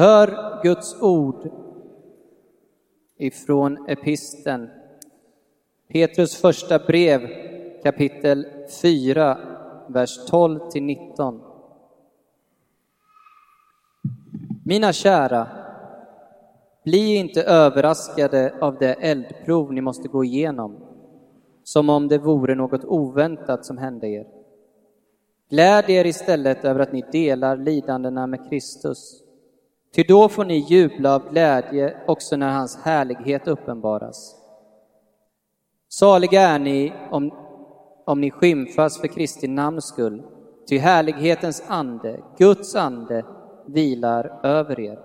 Hör Guds ord ifrån episten. Petrus första brev kapitel 4, vers 12 till 19. Mina kära, bli inte överraskade av det eldprov ni måste gå igenom, som om det vore något oväntat som hände er. Gläd er istället över att ni delar lidandena med Kristus, ty då får ni jubla av glädje också när hans härlighet uppenbaras. Saliga är ni om, om ni skymfas för Kristi namns skull, ty härlighetens ande, Guds ande, vilar över er.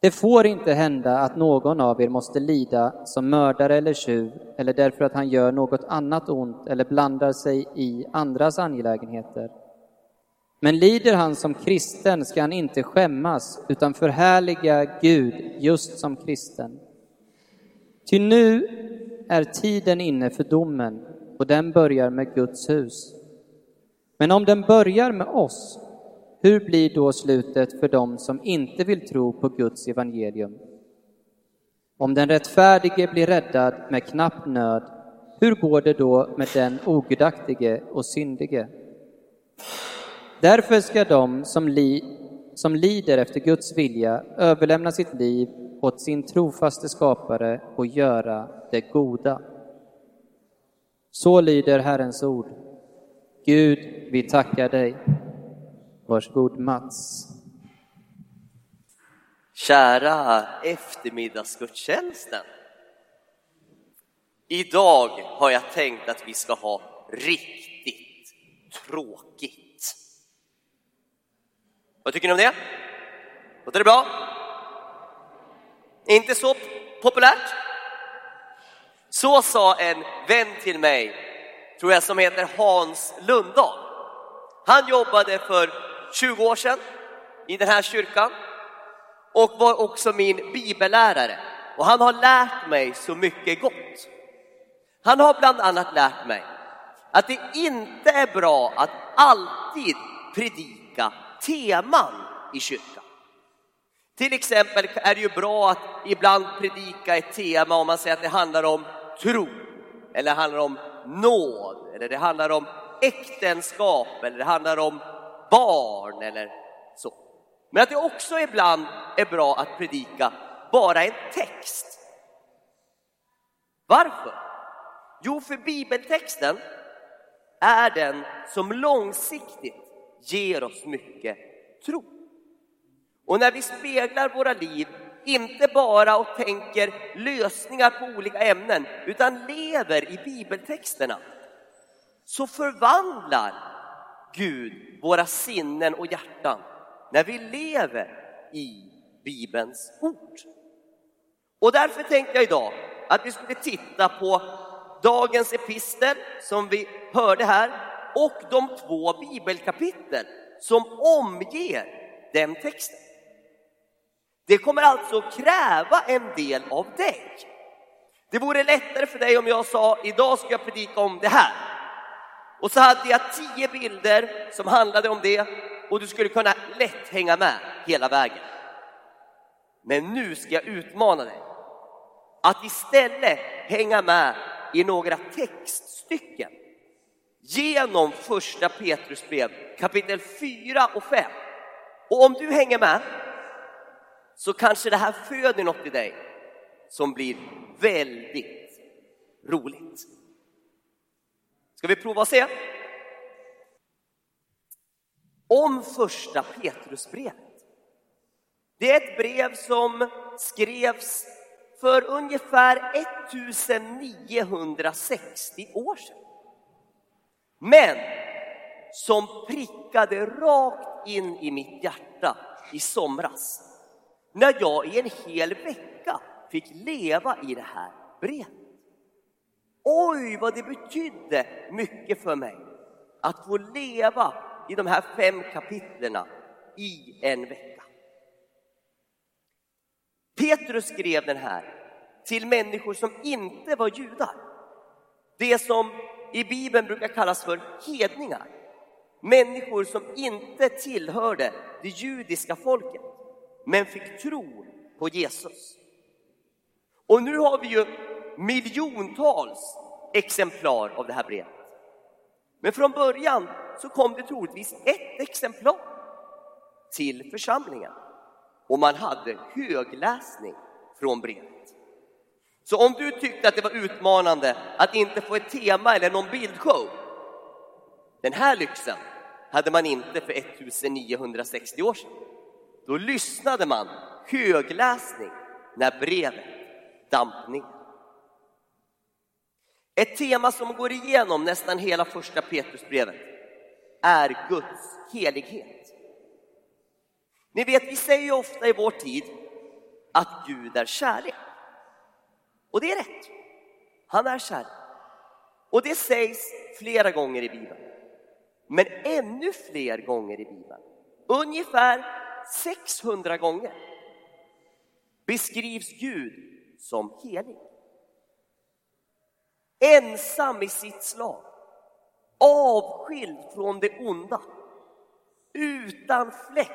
Det får inte hända att någon av er måste lida som mördare eller tjuv eller därför att han gör något annat ont eller blandar sig i andras angelägenheter. Men lider han som kristen ska han inte skämmas utan förhärliga Gud just som kristen. Ty nu är tiden inne för domen och den börjar med Guds hus. Men om den börjar med oss, hur blir då slutet för dem som inte vill tro på Guds evangelium? Om den rättfärdige blir räddad med knapp nöd, hur går det då med den ogudaktige och syndige? Därför ska de som, li, som lider efter Guds vilja överlämna sitt liv åt sin trofaste skapare och göra det goda. Så lyder Herrens ord. Gud, vi tackar dig. Varsågod Mats. Kära eftermiddagsgudstjänsten. Idag har jag tänkt att vi ska ha riktigt tråkigt. Vad tycker ni om det? Låter det bra? Inte så populärt? Så sa en vän till mig, tror jag, som heter Hans Lundahl. Han jobbade för 20 år sedan i den här kyrkan och var också min bibellärare. Och han har lärt mig så mycket gott. Han har bland annat lärt mig att det inte är bra att alltid predika teman i kyrkan. Till exempel är det ju bra att ibland predika ett tema om man säger att det handlar om tro, eller det handlar om nåd, eller det handlar om äktenskap, eller det handlar om barn eller så. Men att det också ibland är bra att predika bara en text. Varför? Jo, för bibeltexten är den som långsiktigt ger oss mycket tro. Och när vi speglar våra liv, inte bara och tänker lösningar på olika ämnen, utan lever i bibeltexterna, så förvandlar Gud våra sinnen och hjärtan när vi lever i Bibelns ord. Och därför tänkte jag idag att vi skulle titta på dagens epistel som vi hörde här och de två bibelkapitel som omger den texten. Det kommer alltså kräva en del av dig. Det vore lättare för dig om jag sa idag ska jag predika om det här. Och så hade jag tio bilder som handlade om det och du skulle kunna lätt hänga med hela vägen. Men nu ska jag utmana dig att istället hänga med i några textstycken genom första Petrusbrev kapitel 4 och 5. Och om du hänger med så kanske det här föder något i dig som blir väldigt roligt. Ska vi prova och se? Om första Petrusbrevet. Det är ett brev som skrevs för ungefär 1960 år sedan. Men som prickade rakt in i mitt hjärta i somras när jag i en hel vecka fick leva i det här brevet. Oj, vad det betydde mycket för mig att få leva i de här fem kapitlerna i en vecka. Petrus skrev den här till människor som inte var judar. Det som i Bibeln brukar kallas för hedningar. Människor som inte tillhörde det judiska folket. men fick tro på Jesus. Och nu har vi ju miljontals exemplar av det här brevet. Men från början så kom det troligtvis ett exemplar till församlingen och man hade högläsning från brevet. Så om du tyckte att det var utmanande att inte få ett tema eller någon bildshow, den här lyxen hade man inte för 1960 år sedan. Då lyssnade man högläsning när brevet damp ner. Ett tema som går igenom nästan hela första Petrusbrevet är Guds helighet. Ni vet, vi säger ofta i vår tid att Gud är kärlek. Och det är rätt. Han är kärlek. Och det sägs flera gånger i Bibeln. Men ännu fler gånger i Bibeln, ungefär 600 gånger, beskrivs Gud som helig. Ensam i sitt slag, avskild från det onda, utan fläck,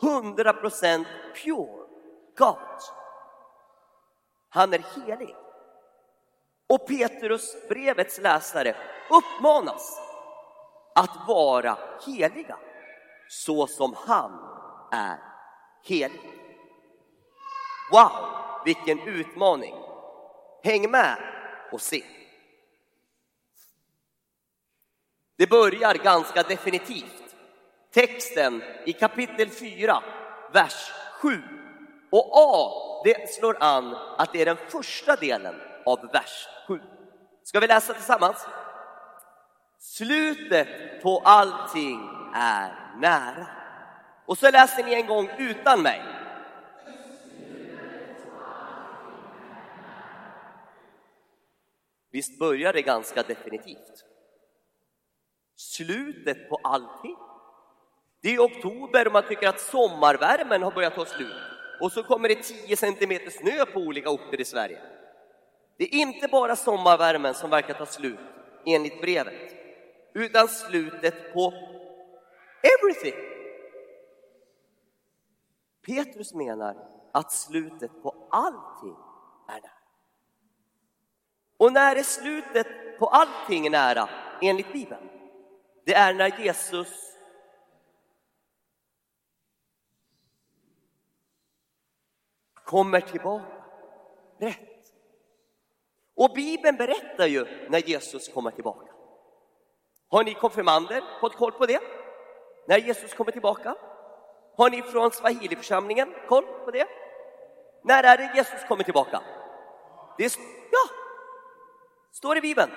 100% pure God. Han är helig. Och Petrusbrevets läsare uppmanas att vara heliga så som han är helig. Wow, vilken utmaning! Häng med och se. Det börjar ganska definitivt. Texten i kapitel 4, vers 7 och A, det slår an att det är den första delen av vers 7. Ska vi läsa tillsammans? Slutet på allting är nära. Och så läser ni en gång utan mig. Visst börjar det ganska definitivt? Slutet på allting. Det är oktober och man tycker att sommarvärmen har börjat ta slut. Och så kommer det 10 centimeter snö på olika orter i Sverige. Det är inte bara sommarvärmen som verkar ta slut enligt brevet, utan slutet på everything. Petrus menar att slutet på allting är nära. Och när är slutet på allting nära enligt Bibeln? Det är när Jesus kommer tillbaka. Rätt. Och Bibeln berättar ju när Jesus kommer tillbaka. Har ni konfirmander fått koll på det? När Jesus kommer tillbaka? Har ni från Swahili-församlingen koll på det? När är det Jesus kommer tillbaka? Det är, ja, står i Bibeln.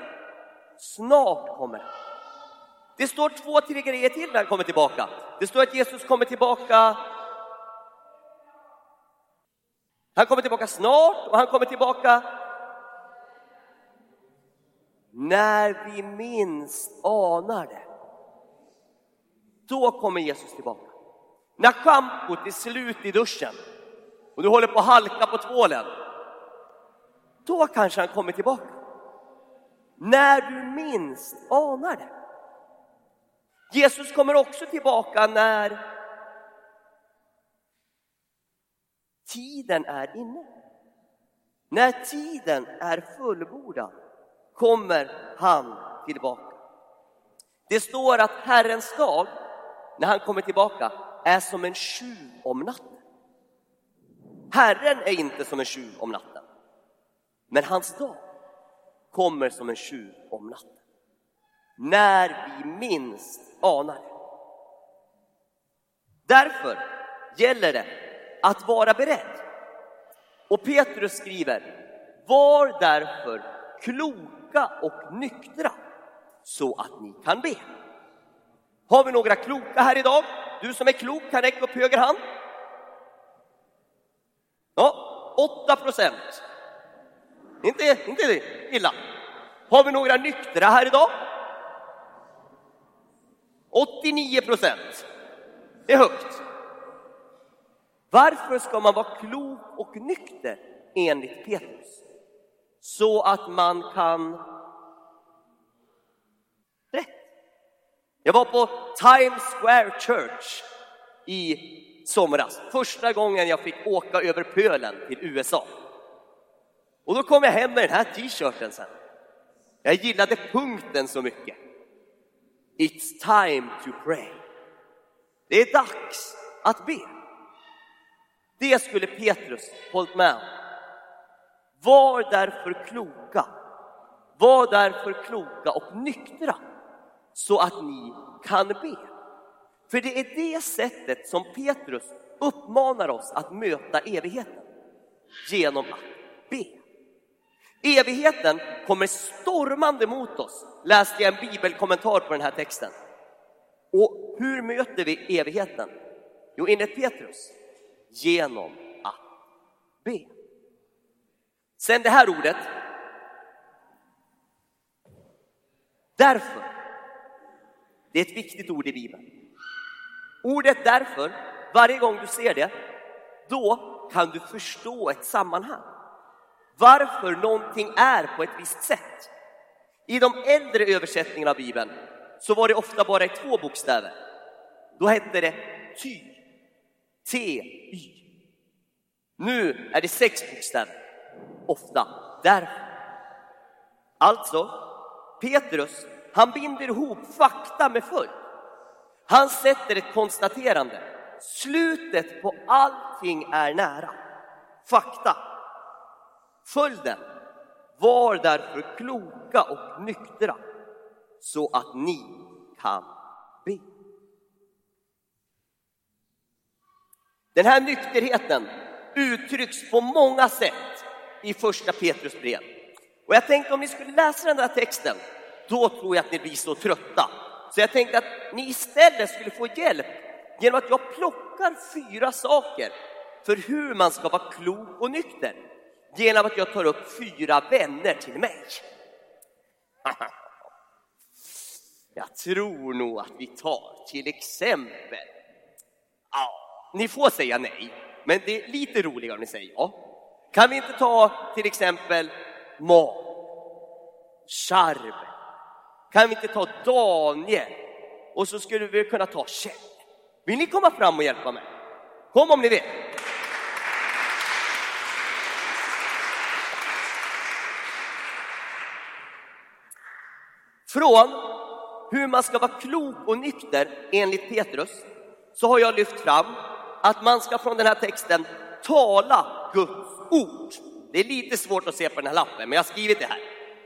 Snart kommer han. Det står två, tre grejer till när han kommer tillbaka. Det står att Jesus kommer tillbaka han kommer tillbaka snart och han kommer tillbaka när vi minst anar det. Då kommer Jesus tillbaka. När schampot är slut i duschen och du håller på att halka på tvålen, då kanske han kommer tillbaka. När du minst anar det. Jesus kommer också tillbaka när tiden är inne. När tiden är fullbordad kommer han tillbaka. Det står att Herrens dag, när han kommer tillbaka, är som en tjuv om natten. Herren är inte som en tjuv om natten, men hans dag kommer som en tjuv om natten. När vi minst anar det. Därför gäller det att vara beredd. Och Petrus skriver, var därför kloka och nyktra så att ni kan be. Har vi några kloka här idag? Du som är klok kan räcka upp höger hand. Ja, 8 procent. Inte, inte illa. Har vi några nyktra här idag? 89 procent. Det är högt. Varför ska man vara klok och nykter enligt Petrus? Så att man kan rätt. Jag var på Times Square Church i somras, första gången jag fick åka över pölen till USA. Och då kom jag hem med den här t-shirten sen. Jag gillade punkten så mycket. It's time to pray. Det är dags att be. Det skulle Petrus hållit med om. Var därför kloka. Var därför kloka och nyktra så att ni kan be. För det är det sättet som Petrus uppmanar oss att möta evigheten. Genom att be. Evigheten kommer stormande mot oss, läste jag en bibelkommentar på den här texten. Och hur möter vi evigheten? Jo, enligt Petrus, genom att be. Sen det här ordet. Därför. Det är ett viktigt ord i Bibeln. Ordet därför, varje gång du ser det, då kan du förstå ett sammanhang. Varför någonting är på ett visst sätt. I de äldre översättningarna av Bibeln så var det ofta bara i två bokstäver. Då hette det ty, T-Y. Nu är det sex bokstäver, ofta därför. Alltså, Petrus, han binder ihop fakta med följd. Han sätter ett konstaterande. Slutet på allting är nära. Fakta. Följden. Var därför kloka och nyktra så att ni kan be. Den här nykterheten uttrycks på många sätt i första Petrus brev. Och jag tänkte om ni skulle läsa den här texten, då tror jag att ni blir så trötta. Så jag tänkte att ni istället skulle få hjälp genom att jag plockar fyra saker för hur man ska vara klok och nykter. Genom att jag tar upp fyra vänner till mig. Jag tror nog att vi tar till exempel, ja, ni får säga nej, men det är lite roligare om ni säger ja. Kan vi inte ta till exempel Ma, Charm? kan vi inte ta Daniel och så skulle vi kunna ta Kjell. Vill ni komma fram och hjälpa mig? Kom om ni vill. Från hur man ska vara klok och nykter enligt Petrus så har jag lyft fram att man ska från den här texten tala Guds ord. Det är lite svårt att se på den här lappen, men jag har skrivit det här.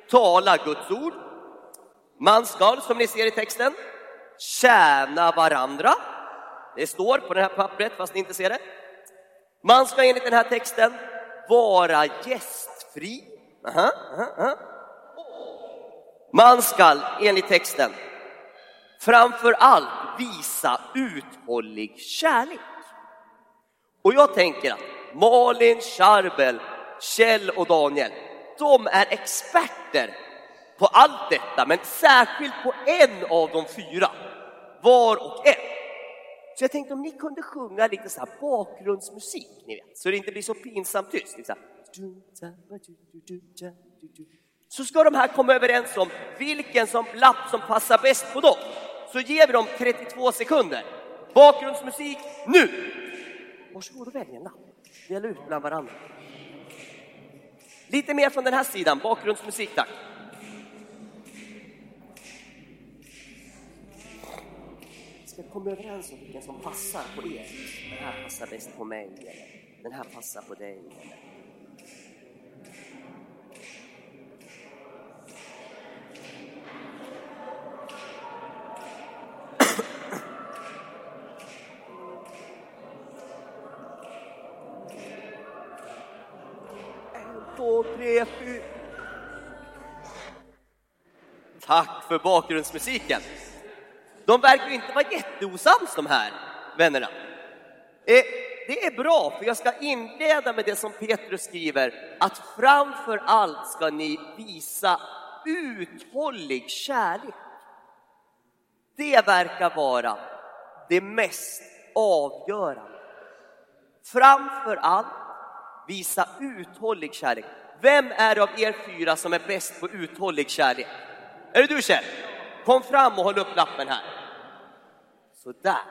Tala Guds ord. Man ska, som ni ser i texten, tjäna varandra. Det står på det här pappret, fast ni inte ser det. Man ska enligt den här texten vara gästfri. Aha, aha, aha. Man ska enligt texten framför allt visa uthållig kärlek. Och jag tänker att Malin, Charbel, Kjell och Daniel, de är experter på allt detta, men särskilt på en av de fyra, var och en. Så jag tänkte om ni kunde sjunga lite så här bakgrundsmusik, ni vet, så det inte blir så pinsamt tyst. Liksom. Så ska de här komma överens om vilken som lapp som passar bäst på dem. Så ger vi dem 32 sekunder. Bakgrundsmusik nu! Varsågod och välj en lapp. Dela ut bland varandra. Lite mer från den här sidan, bakgrundsmusik tack. ska komma överens om vilken som passar på er. Den här passar bäst på mig, eller den här passar på dig. Eller. En, två, tre, fyra. Tack för bakgrundsmusiken. De verkar inte vara jätteosams de här vännerna. Eh, det är bra, för jag ska inleda med det som Petrus skriver, att framför allt ska ni visa uthållig kärlek. Det verkar vara det mest avgörande. Framför allt visa uthållig kärlek. Vem är det av er fyra som är bäst på uthållig kärlek? Är det du Kjell? Kom fram och håll upp lappen här. Sådär!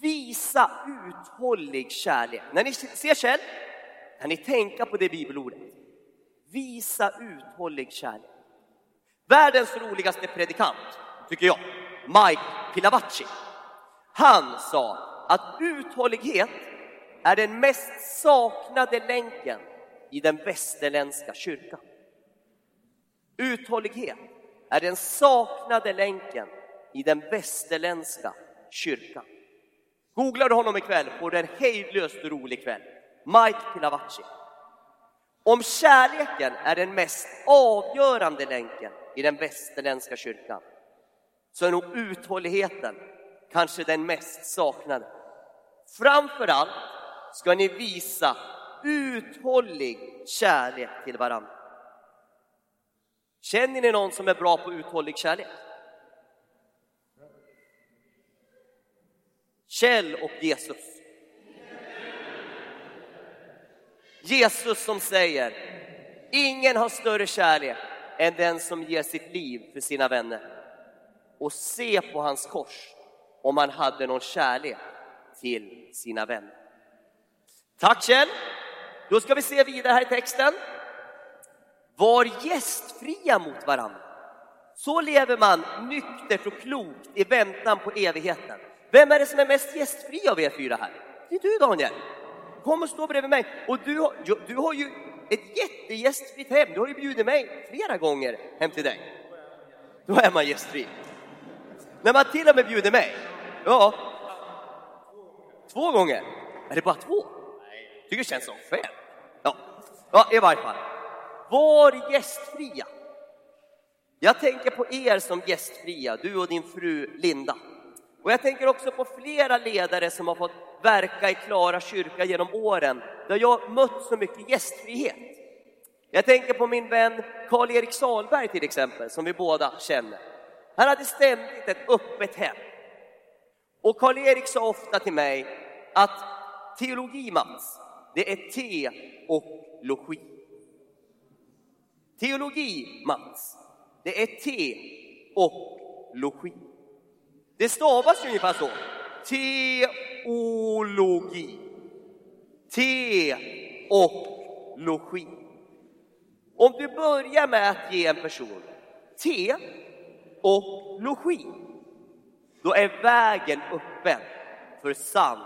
Visa uthållig kärlek. När ni ser Kjell, kan ni tänka på det bibelordet. Visa uthållig kärlek. Världens roligaste predikant, tycker jag, Mike Pilavacci. Han sa att uthållighet är den mest saknade länken i den västerländska kyrkan. Uthållighet är den saknade länken i den västerländska kyrkan. Googlar du honom ikväll får du en hejdlöst rolig kväll. Mike Pilavacci. Om kärleken är den mest avgörande länken i den västerländska kyrkan så är nog uthålligheten kanske den mest saknade. Framförallt ska ni visa uthållig kärlek till varandra. Känner ni någon som är bra på uthållig kärlek? Kjell och Jesus. Jesus som säger, ingen har större kärlek än den som ger sitt liv för sina vänner. Och se på hans kors om han hade någon kärlek till sina vänner. Tack Kjell! Då ska vi se vidare här i texten. Var gästfria mot varandra. Så lever man nyktert och klokt i väntan på evigheten. Vem är det som är mest gästfri av er fyra här? Det är du Daniel. Kom och stå bredvid mig. Och du, har, du har ju ett jättegästfritt hem. Du har ju bjudit mig flera gånger hem till dig. Då är man gästfri. När man till och med bjuder mig. Ja. Två gånger? Är det bara två? Tycker det känns som fem. Ja, ja i varje fall. Var gästfria. Jag tänker på er som gästfria, du och din fru Linda. Och jag tänker också på flera ledare som har fått verka i Klara kyrka genom åren, där jag mött så mycket gästfrihet. Jag tänker på min vän Karl-Erik Salberg till exempel, som vi båda känner. Han hade ständigt ett öppet hem. Och Karl-Erik sa ofta till mig att teologi, Mats, det är te och logi. Teologi, Mats, det är te och logi. Det stavas ju ungefär så. Teologi. Te och logi. Om du börjar med att ge en person te och logi, då är vägen öppen för sann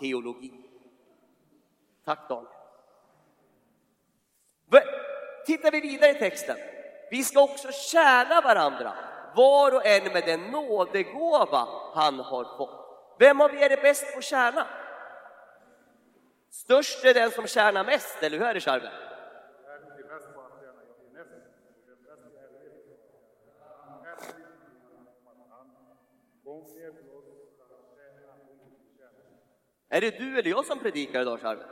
teologi. Tack Daniel. Tittar vi vidare i texten. Vi ska också tjäna varandra var och en med den nådegåva han har fått. Vem av er är bäst på att tjäna? Störst är den som tjänar mest, eller hur är det Charve? Är det du eller jag som predikar idag, Charve?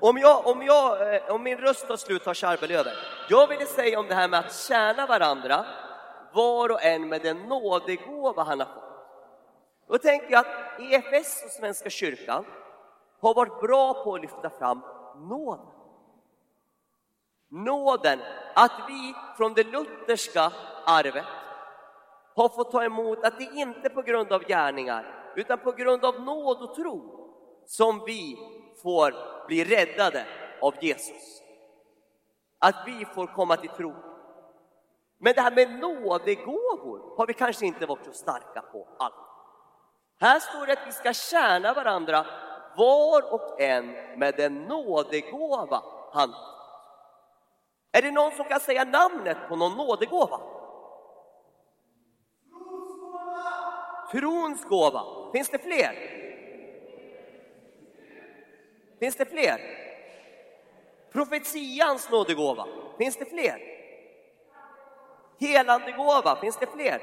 Om, jag, om, jag, eh, om min röst tar slut tar Charbel över. Jag ville säga om det här med att tjäna varandra, var och en med den nådegåva han har fått. Då tänker jag att EFS och Svenska kyrkan har varit bra på att lyfta fram nåden. Nåden, att vi från det lutherska arvet har fått ta emot att det inte är på grund av gärningar, utan på grund av nåd och tro som vi får bli räddade av Jesus. Att vi får komma till tro. Men det här med nådegåvor har vi kanske inte varit så starka på alls. Här står det att vi ska tjäna varandra var och en med den nådegåva han Är det någon som kan säga namnet på någon nådegåva? Trons gåva. Finns det fler? Finns det fler? Profetians nådegåva. Finns det fler? Helandegåva. Finns det fler?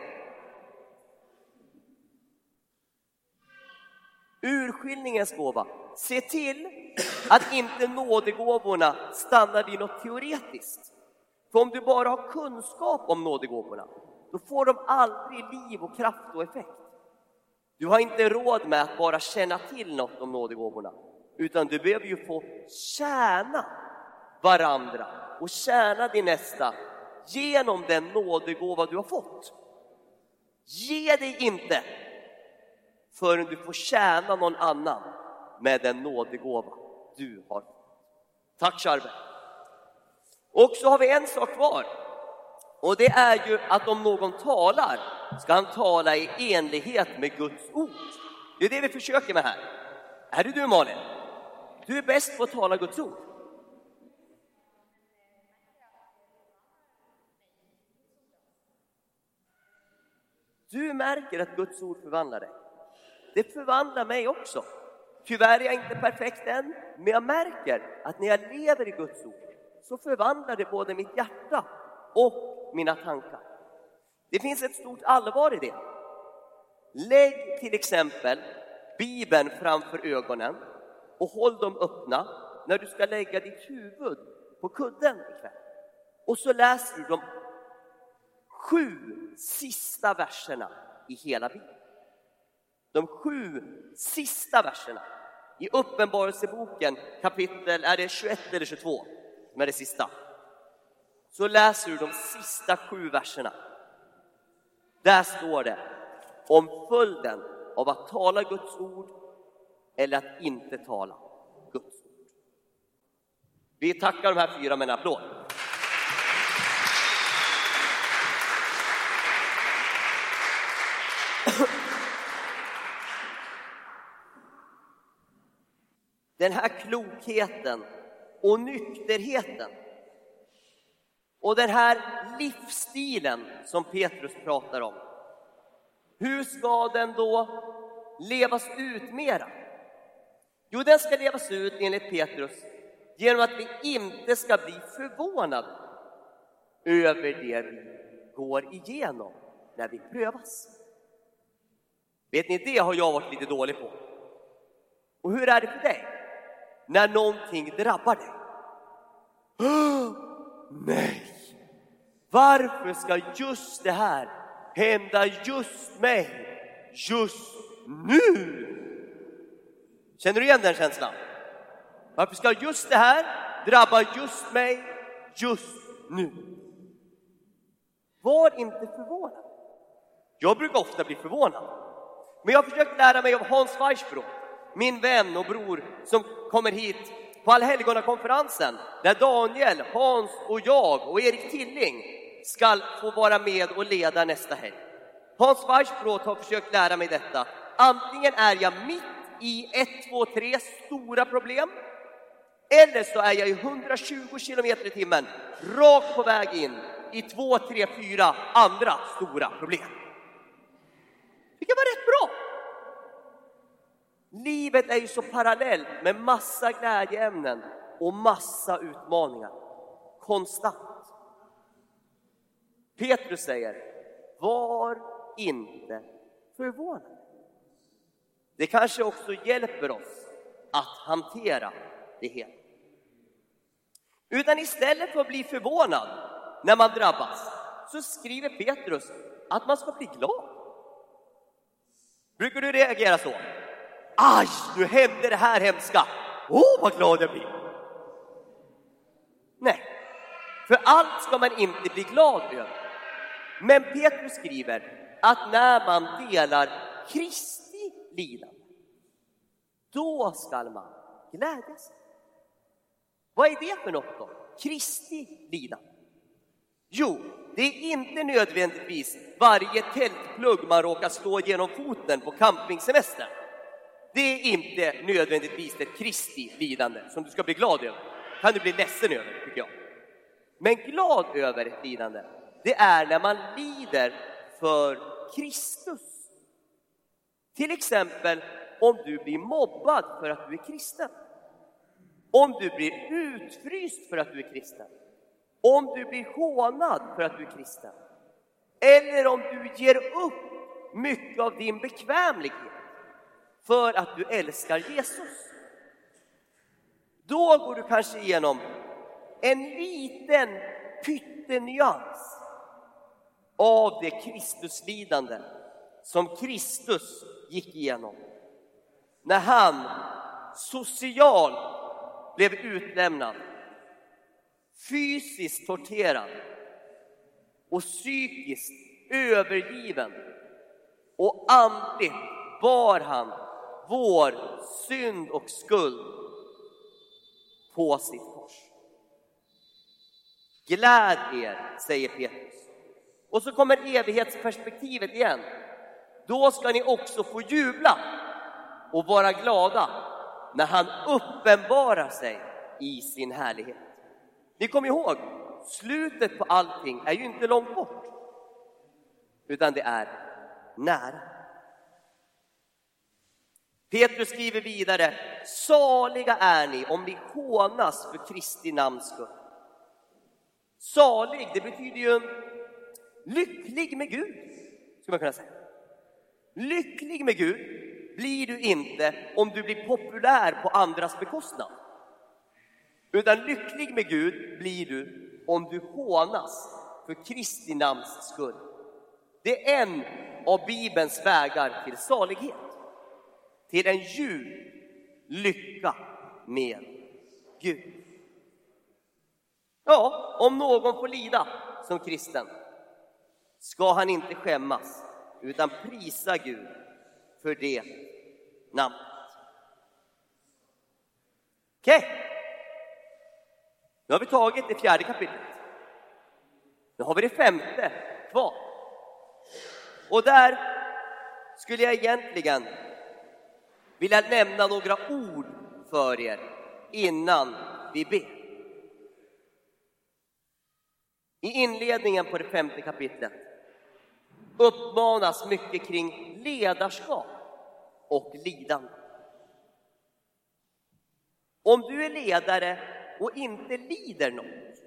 Urskiljningens gåva. Se till att inte nådegåvorna stannar vid något teoretiskt. För om du bara har kunskap om nådegåvorna, då får de aldrig liv och kraft och effekt. Du har inte råd med att bara känna till något om nådegåvorna utan du behöver ju få tjäna varandra och tjäna din nästa genom den nådegåva du har fått. Ge dig inte förrän du får tjäna någon annan med den nådegåva du har. Tack Charbe. Och så har vi en sak kvar. Och det är ju att om någon talar ska han tala i enlighet med Guds ord. Det är det vi försöker med här. Är det du Malin? Du är bäst på att tala Guds ord. Du märker att Guds ord förvandlar dig. Det förvandlar mig också. Tyvärr är jag inte perfekt än, men jag märker att när jag lever i Guds ord så förvandlar det både mitt hjärta och mina tankar. Det finns ett stort allvar i det. Lägg till exempel Bibeln framför ögonen och håll dem öppna när du ska lägga ditt huvud på kudden ikväll. Och så läser du de sju sista verserna i hela Bibeln. De sju sista verserna i Uppenbarelseboken kapitel, är det 21 eller 22 som är det sista? Så läser du de sista sju verserna. Där står det om följden av att tala Guds ord eller att inte tala Guds ord. Vi tackar de här fyra med en applåd. Den här klokheten och nykterheten och den här livsstilen som Petrus pratar om. Hur ska den då levas ut mera? Jo, den ska levas ut enligt Petrus genom att vi inte ska bli förvånade över det vi går igenom när vi prövas. Vet ni, det har jag varit lite dålig på. Och hur är det för dig? När någonting drabbar dig. nej! Varför ska just det här hända just mig, just nu? Känner du igen den känslan? Varför ska just det här drabba just mig, just nu? Var inte förvånad. Jag brukar ofta bli förvånad. Men jag har försökt lära mig av Hans Weissbrot, min vän och bror som kommer hit på Allhelgonakonferensen där Daniel, Hans och jag och Erik Tilling ska få vara med och leda nästa helg. Hans Weissbrot har försökt lära mig detta. Antingen är jag mitt i ett, två, tre stora problem eller så är jag i 120 kilometer i timmen rakt på väg in i två, tre, fyra andra stora problem. Det kan vara rätt bra. Livet är ju så parallellt med massa glädjeämnen och massa utmaningar. Konstant. Petrus säger, var inte förvånad. Det kanske också hjälper oss att hantera det hela. Utan istället för att bli förvånad när man drabbas så skriver Petrus att man ska bli glad. Brukar du reagera så? Aj, nu hände det här hemska. Åh, oh, vad glad jag blir. Nej, för allt ska man inte bli glad över. Men Petrus skriver att när man delar Kristi lidande, då skall man glädjas. Vad är det för något då? Kristi lidande? Jo, det är inte nödvändigtvis varje tältplugg man råkar slå genom foten på campingsemestern. Det är inte nödvändigtvis ett Kristi lidande som du ska bli glad över. kan du bli ledsen över, tycker jag. Men glad över ett lidande, det är när man lider för Kristus. Till exempel om du blir mobbad för att du är kristen. Om du blir utfryst för att du är kristen. Om du blir hånad för att du är kristen. Eller om du ger upp mycket av din bekvämlighet för att du älskar Jesus. Då går du kanske igenom en liten pyttenyans av det Kristuslidande som Kristus gick igenom. När han socialt blev utlämnad, fysiskt torterad och psykiskt övergiven och andligt bar han vår synd och skuld på sitt kors. Gläd er, säger Petrus. Och så kommer evighetsperspektivet igen. Då ska ni också få jubla och vara glada när han uppenbarar sig i sin härlighet. Ni kommer ihåg, slutet på allting är ju inte långt bort, utan det är nära. Petrus skriver vidare, saliga är ni om ni hånas för Kristi namns skull. Salig, det betyder ju lycklig med Gud, skulle man kunna säga. Lycklig med Gud blir du inte om du blir populär på andras bekostnad. Utan lycklig med Gud blir du om du hånas för Kristi namns skull. Det är en av Bibelns vägar till salighet, till en djup lycka med Gud. Ja, om någon får lida som kristen ska han inte skämmas utan prisa Gud för det namnet. Okej, okay. nu har vi tagit det fjärde kapitlet. Nu har vi det femte kvar. Och där skulle jag egentligen vilja nämna några ord för er innan vi ber. I inledningen på det femte kapitlet uppmanas mycket kring ledarskap och lidande. Om du är ledare och inte lider något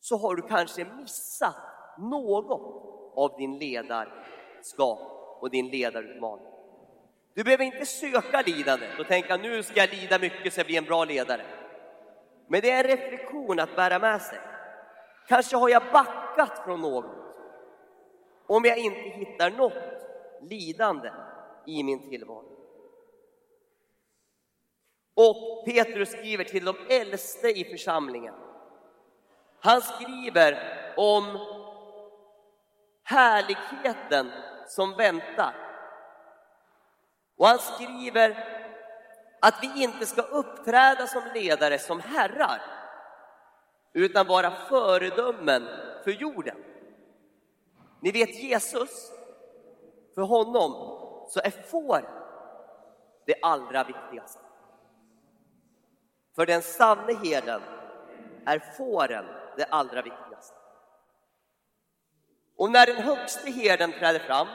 så har du kanske missat något av din ledarskap och din ledarutmaning. Du behöver inte söka lidande och tänka nu ska jag lida mycket så jag blir en bra ledare. Men det är en reflektion att bära med sig. Kanske har jag backat från något om jag inte hittar något lidande i min tillvaro. Och Petrus skriver till de äldste i församlingen. Han skriver om härligheten som väntar. Och han skriver att vi inte ska uppträda som ledare, som herrar, utan vara föredömen för jorden. Ni vet Jesus, för honom så är får det allra viktigaste. För den sanne herden är fåren det allra viktigaste. Och när den högste herden träder fram,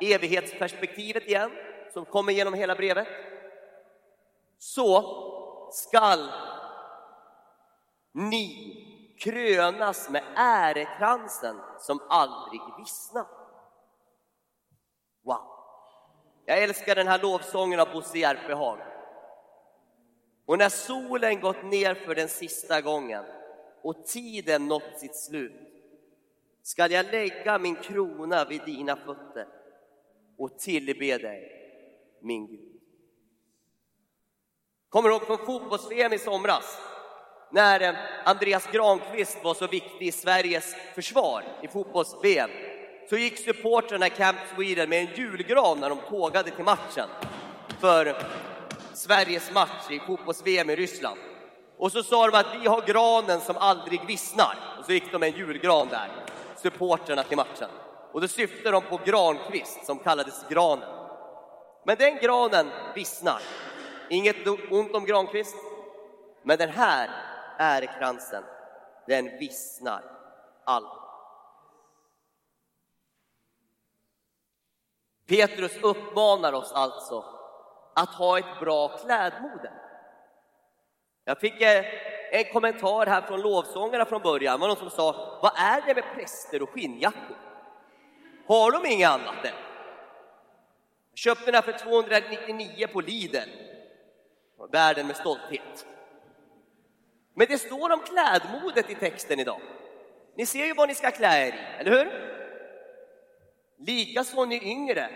evighetsperspektivet igen, som kommer genom hela brevet, så skall ni krönas med ärekransen som aldrig vissnar. Wow! Jag älskar den här lovsången av Bosse Järpehag. Och när solen gått ner för den sista gången och tiden nått sitt slut skall jag lägga min krona vid dina fötter och tillbe dig, min Gud. Kommer du ihåg från fotbolls-VM i somras? När eh, Andreas Granqvist var så viktig i Sveriges försvar i fotbolls-VM så gick supportrarna i Camp Sweden med en julgran när de tågade till matchen för Sveriges match i fotbolls-VM i Ryssland. Och så sa de att vi har granen som aldrig vissnar. Och så gick de med en julgran där, supporterna till matchen. Och då syftade de på Granqvist som kallades granen. Men den granen vissnar. Inget ont om Granqvist, men den här ärekransen, den vissnar allt Petrus uppmanar oss alltså att ha ett bra klädmode. Jag fick en kommentar här från lovsångarna från början. Det var någon som sa, vad är det med präster och skinnjackor? Har de inget annat än? Jag köpte den här för 299 på Lidl. Bär den med stolthet. Men det står om klädmodet i texten idag. Ni ser ju vad ni ska klä er i, eller hur? Likaså ni yngre,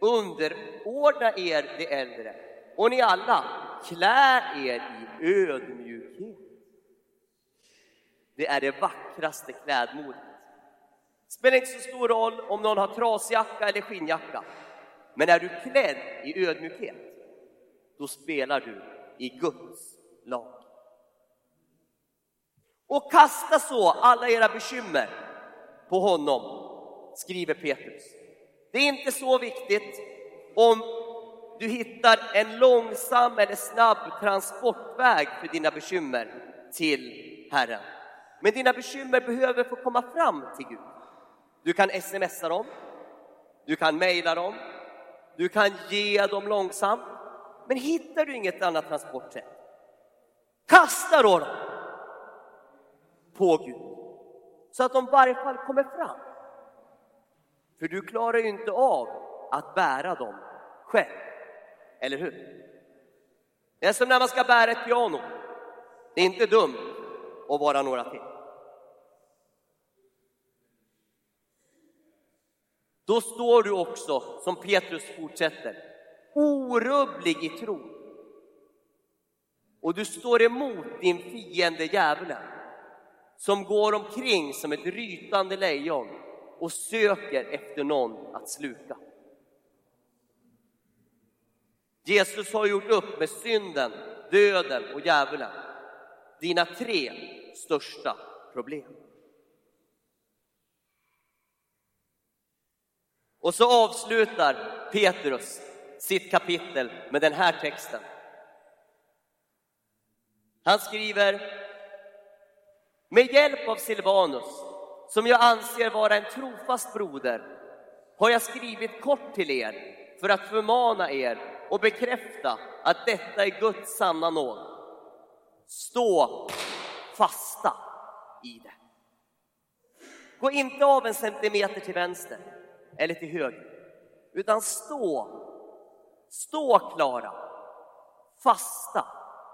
underordna er de äldre. Och ni alla, klä er i ödmjukhet. Det är det vackraste klädmodet. Det spelar inte så stor roll om någon har trasjacka eller skinnjacka. Men är du klädd i ödmjukhet, då spelar du i Guds lag. Och kasta så alla era bekymmer på honom, skriver Petrus. Det är inte så viktigt om du hittar en långsam eller snabb transportväg för dina bekymmer till Herren. Men dina bekymmer behöver få komma fram till Gud. Du kan smsa dem, du kan mejla dem, du kan ge dem långsamt. Men hittar du inget annat transportsätt, kasta då dem på Gud. Så att de i varje fall kommer fram. För du klarar ju inte av att bära dem själv. Eller hur? Det är som när man ska bära ett piano. Det är inte dumt att vara några till. Då står du också, som Petrus fortsätter, orubblig i tro. Och du står emot din fiende djävulen som går omkring som ett rytande lejon och söker efter någon att sluka. Jesus har gjort upp med synden, döden och djävulen. Dina tre största problem. Och så avslutar Petrus sitt kapitel med den här texten. Han skriver med hjälp av Silvanus, som jag anser vara en trofast broder, har jag skrivit kort till er för att förmana er och bekräfta att detta är Guds sanna nåd. Stå fasta i det. Gå inte av en centimeter till vänster eller till höger, utan stå, stå klara, fasta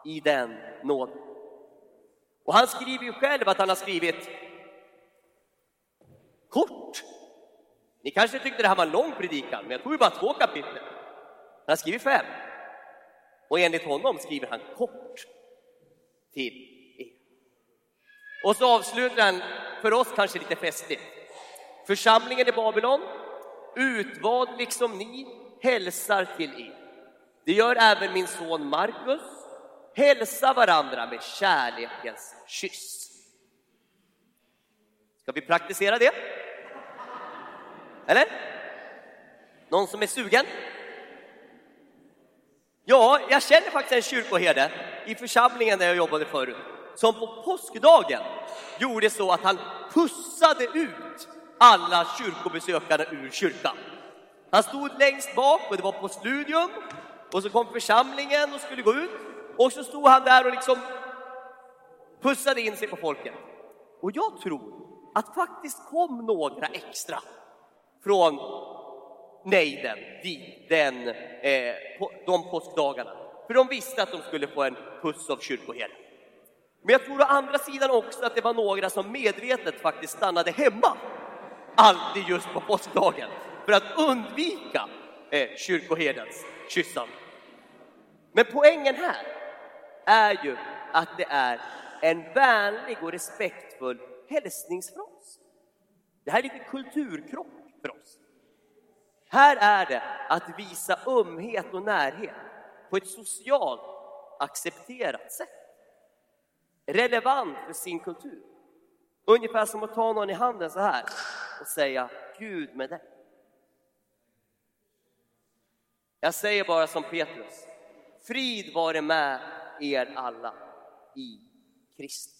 i den nåden. Och han skriver ju själv att han har skrivit kort. Ni kanske tyckte det här var en lång predikan, men jag tror ju bara två kapitel. Han har skrivit fem. Och enligt honom skriver han kort till er. Och så avslutar han, för oss kanske lite festligt. Församlingen i Babylon, utvald liksom ni, hälsar till er. Det gör även min son Markus. Hälsa varandra med kärlekens kyss. Ska vi praktisera det? Eller? Någon som är sugen? Ja, jag känner faktiskt en kyrkoherde i församlingen där jag jobbade förut, som på påskdagen gjorde så att han pussade ut alla kyrkobesökare ur kyrkan. Han stod längst bak och det var på studium och så kom församlingen och skulle gå ut och så stod han där och liksom pussade in sig på folket. Och jag tror att faktiskt kom några extra från nejden dit den, eh, på, de påskdagarna. För de visste att de skulle få en puss av kyrkoherden. Men jag tror å andra sidan också att det var några som medvetet faktiskt stannade hemma alltid just på påskdagen för att undvika eh, kyrkoherdens kyssande. Men poängen här är ju att det är en vänlig och respektfull hälsningsfras. Det här är lite kulturkrock för oss. Här är det att visa ömhet och närhet på ett socialt accepterat sätt. Relevant för sin kultur. Ungefär som att ta någon i handen så här och säga Gud med dig. Jag säger bara som Petrus, frid vare med er alla i Kristus.